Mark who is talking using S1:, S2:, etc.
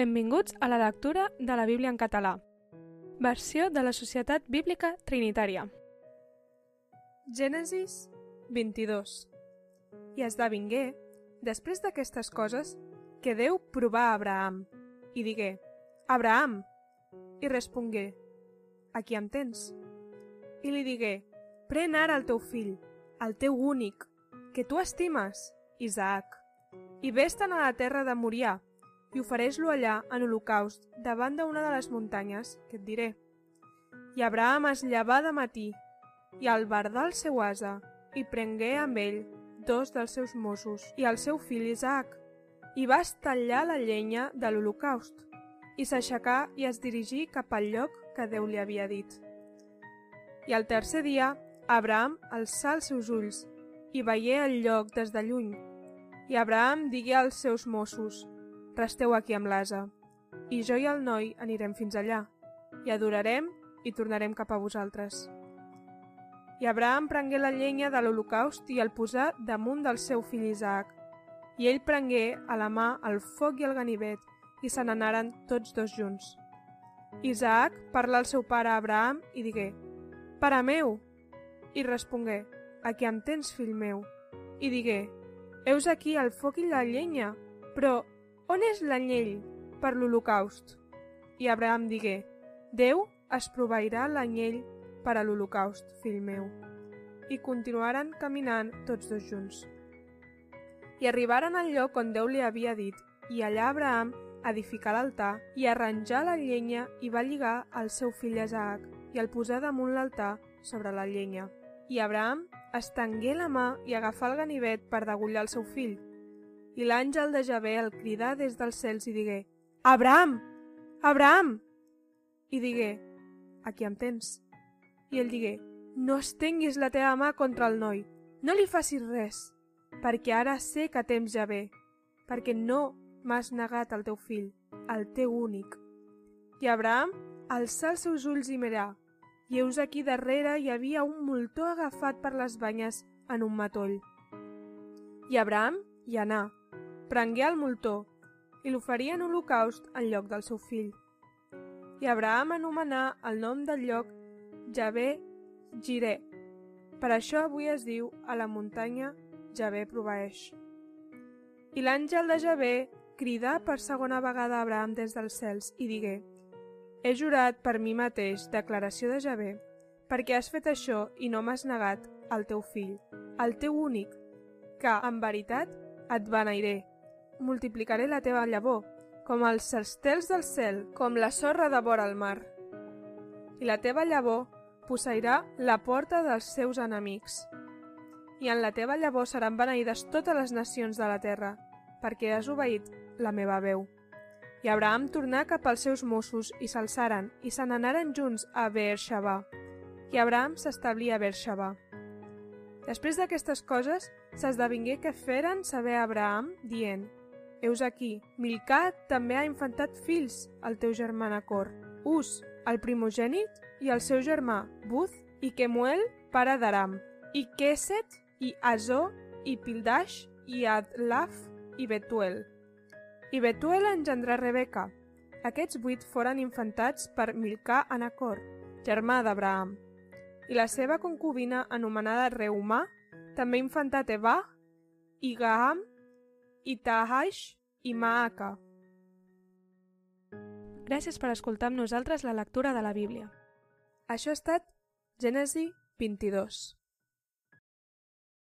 S1: Benvinguts a la lectura de la Bíblia en català. Versió de la Societat Bíblica Trinitària. Gènesis 22 I esdevingué, després d'aquestes coses, que Déu provà a Abraham i digué, Abraham! I respongué, Aquí em tens. I li digué, Pren ara el teu fill, el teu únic, que tu estimes, Isaac, i vés-te'n a la terra de Morià, i ofereix-lo allà en holocaust davant d'una de les muntanyes que et diré. I Abraham es llevà de matí i al bardar el seu asa i prengué amb ell dos dels seus mossos i el seu fill Isaac i va estallar la llenya de l'holocaust i s'aixecà i es dirigí cap al lloc que Déu li havia dit. I al tercer dia, Abraham alçà els seus ulls i veié el lloc des de lluny. I Abraham digué als seus mossos, Resteu aquí amb l'asa, i jo i el noi anirem fins allà, i adorarem i tornarem cap a vosaltres. I Abraham prengué la llenya de l'holocaust i el posà damunt del seu fill Isaac, i ell prengué a la mà el foc i el ganivet, i se n'anaren tots dos junts. Isaac parlà al seu pare Abraham i digué, Pare meu! I respongué, Aquí em tens, fill meu. I digué, Heus aquí el foc i la llenya, però on és l'anyell per l'holocaust? I Abraham digué, Déu es proveirà l'anyell per a l'holocaust, fill meu. I continuaren caminant tots dos junts. I arribaren al lloc on Déu li havia dit, i allà Abraham edificà l'altar i arranjà la llenya i va lligar el seu fill Isaac i el posà damunt l'altar sobre la llenya. I Abraham estengué la mà i agafà el ganivet per degullar el seu fill. I l'àngel de Javé el cridà des dels cels i digué Abraham! Abraham! I digué Aquí em tens. I ell digué No estenguis la teva mà contra el noi, no li facis res, perquè ara sé que temps ja ve, perquè no m'has negat el teu fill, el teu únic. I Abraham alçà els seus ulls i mirà, i heus aquí darrere hi havia un moltó agafat per les banyes en un matoll. I Abraham hi anà, prengué el moltó i l'oferia en holocaust en lloc del seu fill. I Abraham anomenà el nom del lloc Javé Giré. Per això avui es diu a la muntanya Javé proveeix. I l'àngel de Javé cridà per segona vegada a Abraham des dels cels i digué He jurat per mi mateix, declaració de Javé, perquè has fet això i no m'has negat el teu fill, el teu únic, que, en veritat, et beneiré. Multiplicaré la teva llavor, com els estels del cel, com la sorra de vora al mar. I la teva llavor posseirà la porta dels seus enemics. I en la teva llavor seran beneïdes totes les nacions de la terra, perquè has obeït la meva veu. I Abraham tornà cap als seus mossos i s'alçaren i se n'anaren junts a Beersheba. I Abraham s'establí a Beersheba. Després d'aquestes coses, s'esdevingué que feren saber a Abraham, dient Heus aquí, Milcà també ha infantat fills, el teu germà Nacor, Us, el primogènit, i el seu germà, Buz, i Kemuel, pare d'Aram, i Keset, i Azó, i Pildash, i Adlaf, i Betuel. I Betuel engendrà Rebeca. Aquests vuit foren infantats per Milcà a Nacor, germà d'Abraham. I la seva concubina, anomenada Reumà, també infantat Eva, i Gaham, i Tahash i Maaca. Gràcies per escoltar amb nosaltres la lectura de la Bíblia. Això ha estat Gènesi 22.